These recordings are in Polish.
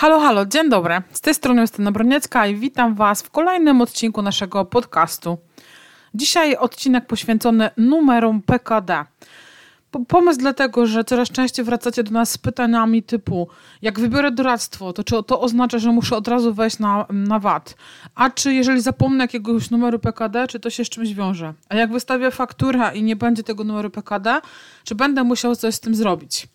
Halo, halo, dzień dobry. Z tej strony Justyna Broniecka i witam Was w kolejnym odcinku naszego podcastu. Dzisiaj odcinek poświęcony numerom PKD. Pomysł dlatego, że coraz częściej wracacie do nas z pytaniami typu jak wybiorę doradztwo, to czy to oznacza, że muszę od razu wejść na, na VAT? A czy jeżeli zapomnę jakiegoś numeru PKD, czy to się z czymś wiąże? A jak wystawię fakturę i nie będzie tego numeru PKD, czy będę musiał coś z tym zrobić?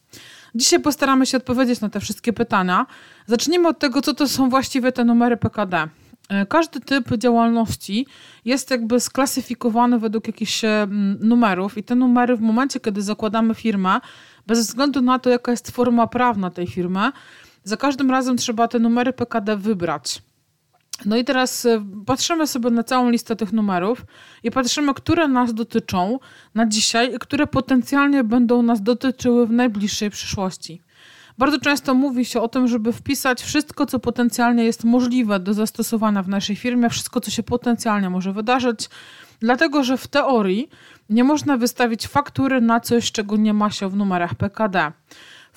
Dzisiaj postaramy się odpowiedzieć na te wszystkie pytania. Zacznijmy od tego, co to są właściwie te numery PKD. E, każdy typ działalności jest jakby sklasyfikowany według jakichś e, numerów, i te numery w momencie, kiedy zakładamy firmę, bez względu na to, jaka jest forma prawna tej firmy, za każdym razem trzeba te numery PKD wybrać. No i teraz e, patrzymy sobie na całą listę tych numerów i patrzymy, które nas dotyczą na dzisiaj i które potencjalnie będą nas dotyczyły w najbliższej przyszłości. Bardzo często mówi się o tym, żeby wpisać wszystko, co potencjalnie jest możliwe do zastosowania w naszej firmie, wszystko, co się potencjalnie może wydarzyć, dlatego że w teorii nie można wystawić faktury na coś, czego nie ma się w numerach PKD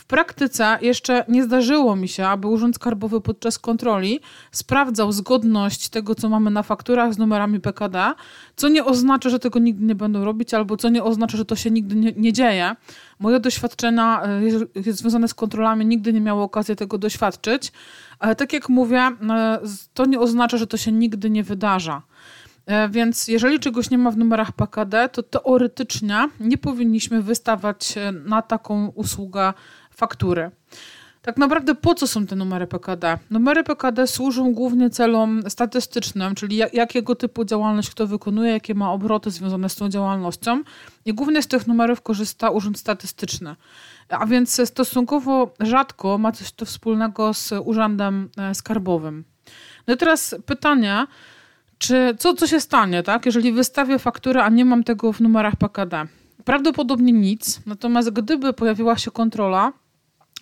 praktyce jeszcze nie zdarzyło mi się, aby Urząd Skarbowy podczas kontroli sprawdzał zgodność tego, co mamy na fakturach z numerami PKD, co nie oznacza, że tego nigdy nie będą robić, albo co nie oznacza, że to się nigdy nie, nie dzieje. Moje doświadczenia e, związane z kontrolami nigdy nie miały okazji tego doświadczyć, ale tak jak mówię, e, to nie oznacza, że to się nigdy nie wydarza. E, więc jeżeli czegoś nie ma w numerach PKD, to teoretycznie nie powinniśmy wystawać na taką usługę faktury. Tak naprawdę po co są te numery PKD? Numery PKD służą głównie celom statystycznym, czyli jakiego typu działalność kto wykonuje, jakie ma obroty związane z tą działalnością. I głównie z tych numerów korzysta Urząd Statystyczny. A więc stosunkowo rzadko ma coś to wspólnego z Urzędem e, Skarbowym. No i teraz pytanie, czy co, co się stanie, tak? jeżeli wystawię fakturę, a nie mam tego w numerach PKD? Prawdopodobnie nic, natomiast gdyby pojawiła się kontrola,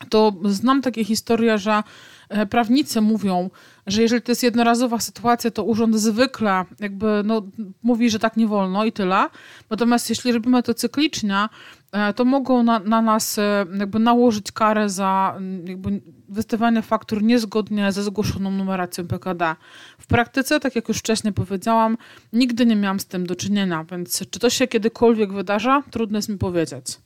to znam takie historie, że e, prawnicy mówią, że jeżeli to jest jednorazowa sytuacja, to urząd zwykle jakby no, mówi, że tak nie wolno i tyle. Natomiast jeśli robimy to cyklicznie, e, to mogą na, na nas e, jakby nałożyć karę za jakby wystawianie faktur niezgodnie ze zgłoszoną numeracją PKD. W praktyce, tak jak już wcześniej powiedziałam, nigdy nie miałam z tym do czynienia, więc czy to się kiedykolwiek wydarza, trudno jest mi powiedzieć.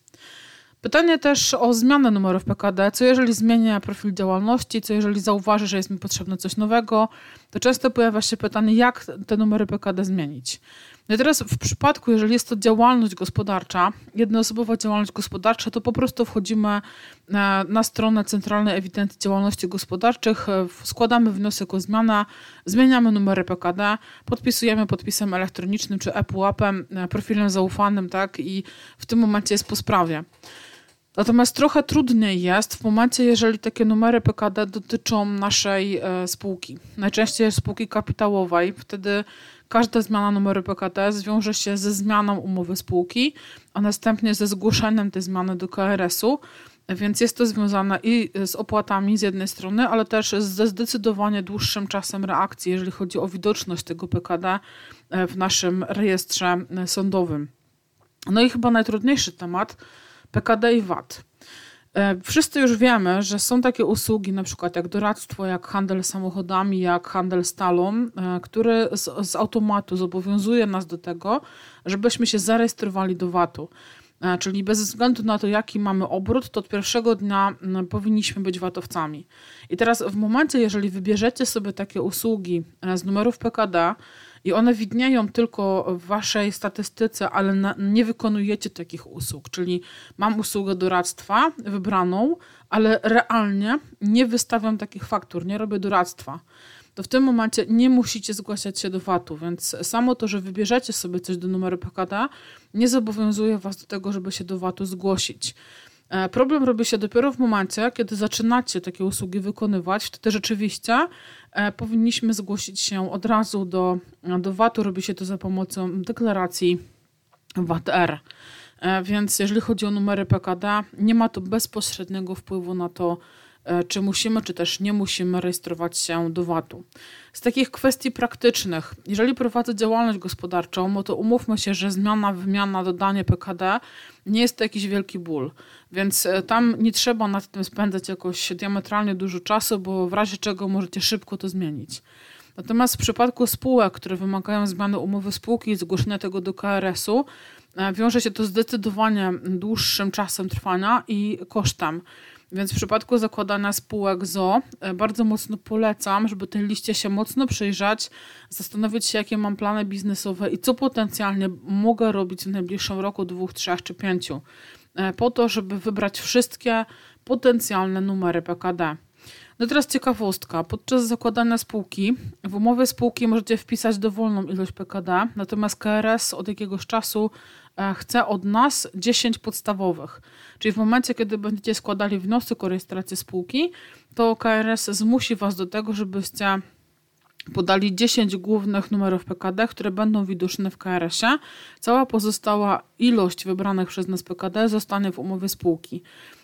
Pytanie też o zmianę numerów PKD. Co jeżeli zmienię profil działalności, co jeżeli zauważę, że jest mi potrzebne coś nowego, to często pojawia się pytanie, jak te numery PKD zmienić. No i teraz w przypadku, jeżeli jest to działalność gospodarcza, jednoosobowa działalność gospodarcza, to po prostu wchodzimy na, na stronę Centralnej Ewidencji Działalności Gospodarczych, składamy wniosek o zmianę, zmieniamy numery PKD, podpisujemy podpisem elektronicznym czy ePUAP-em, profilem zaufanym, tak, i w tym momencie jest po sprawie. Natomiast trochę trudniej jest w momencie, jeżeli takie numery PKD dotyczą naszej e, spółki. Najczęściej spółki kapitałowej. Wtedy każda zmiana numeru PKD zwiąże się ze zmianą umowy spółki, a następnie ze zgłoszeniem tej zmiany do KRS-u. Więc jest to związane i z opłatami z jednej strony, ale też ze zdecydowanie dłuższym czasem reakcji, jeżeli chodzi o widoczność tego PKD e, w naszym rejestrze e, sądowym. No i chyba najtrudniejszy temat PKD i VAT. E, wszyscy już wiemy, że są takie usługi, na przykład jak doradztwo, jak handel samochodami, jak handel stalą, e, który z, z automatu zobowiązuje nas do tego, żebyśmy się zarejestrowali do VAT-u. E, czyli bez względu na to, jaki mamy obrót, to od pierwszego dnia powinniśmy być VAT-owcami. I teraz w momencie, jeżeli wybierzecie sobie takie usługi z numerów PKD, i one widnieją tylko w waszej statystyce, ale na, nie wykonujecie takich usług. Czyli mam usługę doradztwa wybraną, ale realnie nie wystawiam takich faktur, nie robię doradztwa. To w tym momencie nie musicie zgłaszać się do VAT-u, więc samo to, że wybierzecie sobie coś do numeru PKD, nie zobowiązuje was do tego, żeby się do VAT-u zgłosić. E, problem robi się dopiero w momencie, kiedy zaczynacie takie usługi wykonywać. Wtedy rzeczywiście e, powinniśmy zgłosić się od razu do, do VAT-u. Robi się to za pomocą deklaracji VAT-R. E, więc jeżeli chodzi o numery PKD, nie ma to bezpośredniego wpływu na to, czy musimy, czy też nie musimy rejestrować się do VAT-u. Z takich kwestii praktycznych, jeżeli prowadzę działalność gospodarczą, no to umówmy się, że zmiana, wymiana, dodanie PKD nie jest to jakiś wielki ból, więc e, tam nie trzeba nad tym spędzać jakoś diametralnie dużo czasu, bo w razie czego możecie szybko to zmienić. Natomiast w przypadku spółek, które wymagają zmiany umowy spółki i zgłoszenia tego do KRS-u, e, wiąże się to zdecydowanie dłuższym czasem trwania i kosztem. Więc w przypadku zakładania spółek ZO e, bardzo mocno polecam, żeby tej liście się mocno przyjrzeć, zastanowić się, jakie mam plany biznesowe i co potencjalnie mogę robić w najbliższym roku, dwóch, trzech czy pięciu, e, po to, żeby wybrać wszystkie potencjalne numery PKD. No teraz ciekawostka. Podczas zakładania spółki w umowie spółki możecie wpisać dowolną ilość PKD, natomiast KRS od jakiegoś czasu e, chce od nas 10 podstawowych. Czyli w momencie, kiedy będziecie składali wniosek o rejestrację spółki, to KRS zmusi Was do tego, żebyście podali 10 głównych numerów PKD, które będą widoczne w KRS-ie. Cała pozostała ilość wybranych przez nas PKD zostanie w umowie spółki.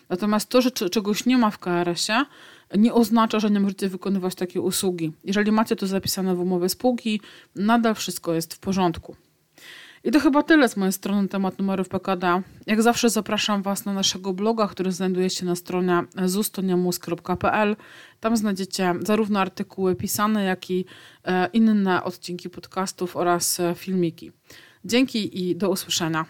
Natomiast to, że czegoś nie ma w KRS-ie, nie oznacza, że nie możecie wykonywać takiej usługi. Jeżeli macie to zapisane w umowie spółki, nadal wszystko jest w porządku. I to chyba tyle z mojej strony na temat numerów PKD. Jak zawsze zapraszam Was na naszego bloga, który znajduje się na stronie zustoniamus.pl. Tam znajdziecie zarówno artykuły pisane, jak i e, inne odcinki podcastów oraz e, filmiki. Dzięki i do usłyszenia.